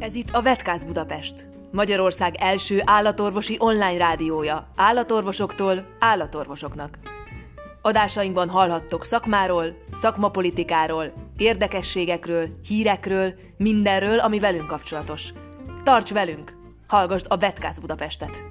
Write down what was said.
Ez itt a Vetkáz Budapest, Magyarország első állatorvosi online rádiója. Állatorvosoktól állatorvosoknak. Adásainkban hallhattok szakmáról, szakmapolitikáról, érdekességekről, hírekről, mindenről, ami velünk kapcsolatos. Tarts velünk! Hallgasd a Vetkáz Budapestet!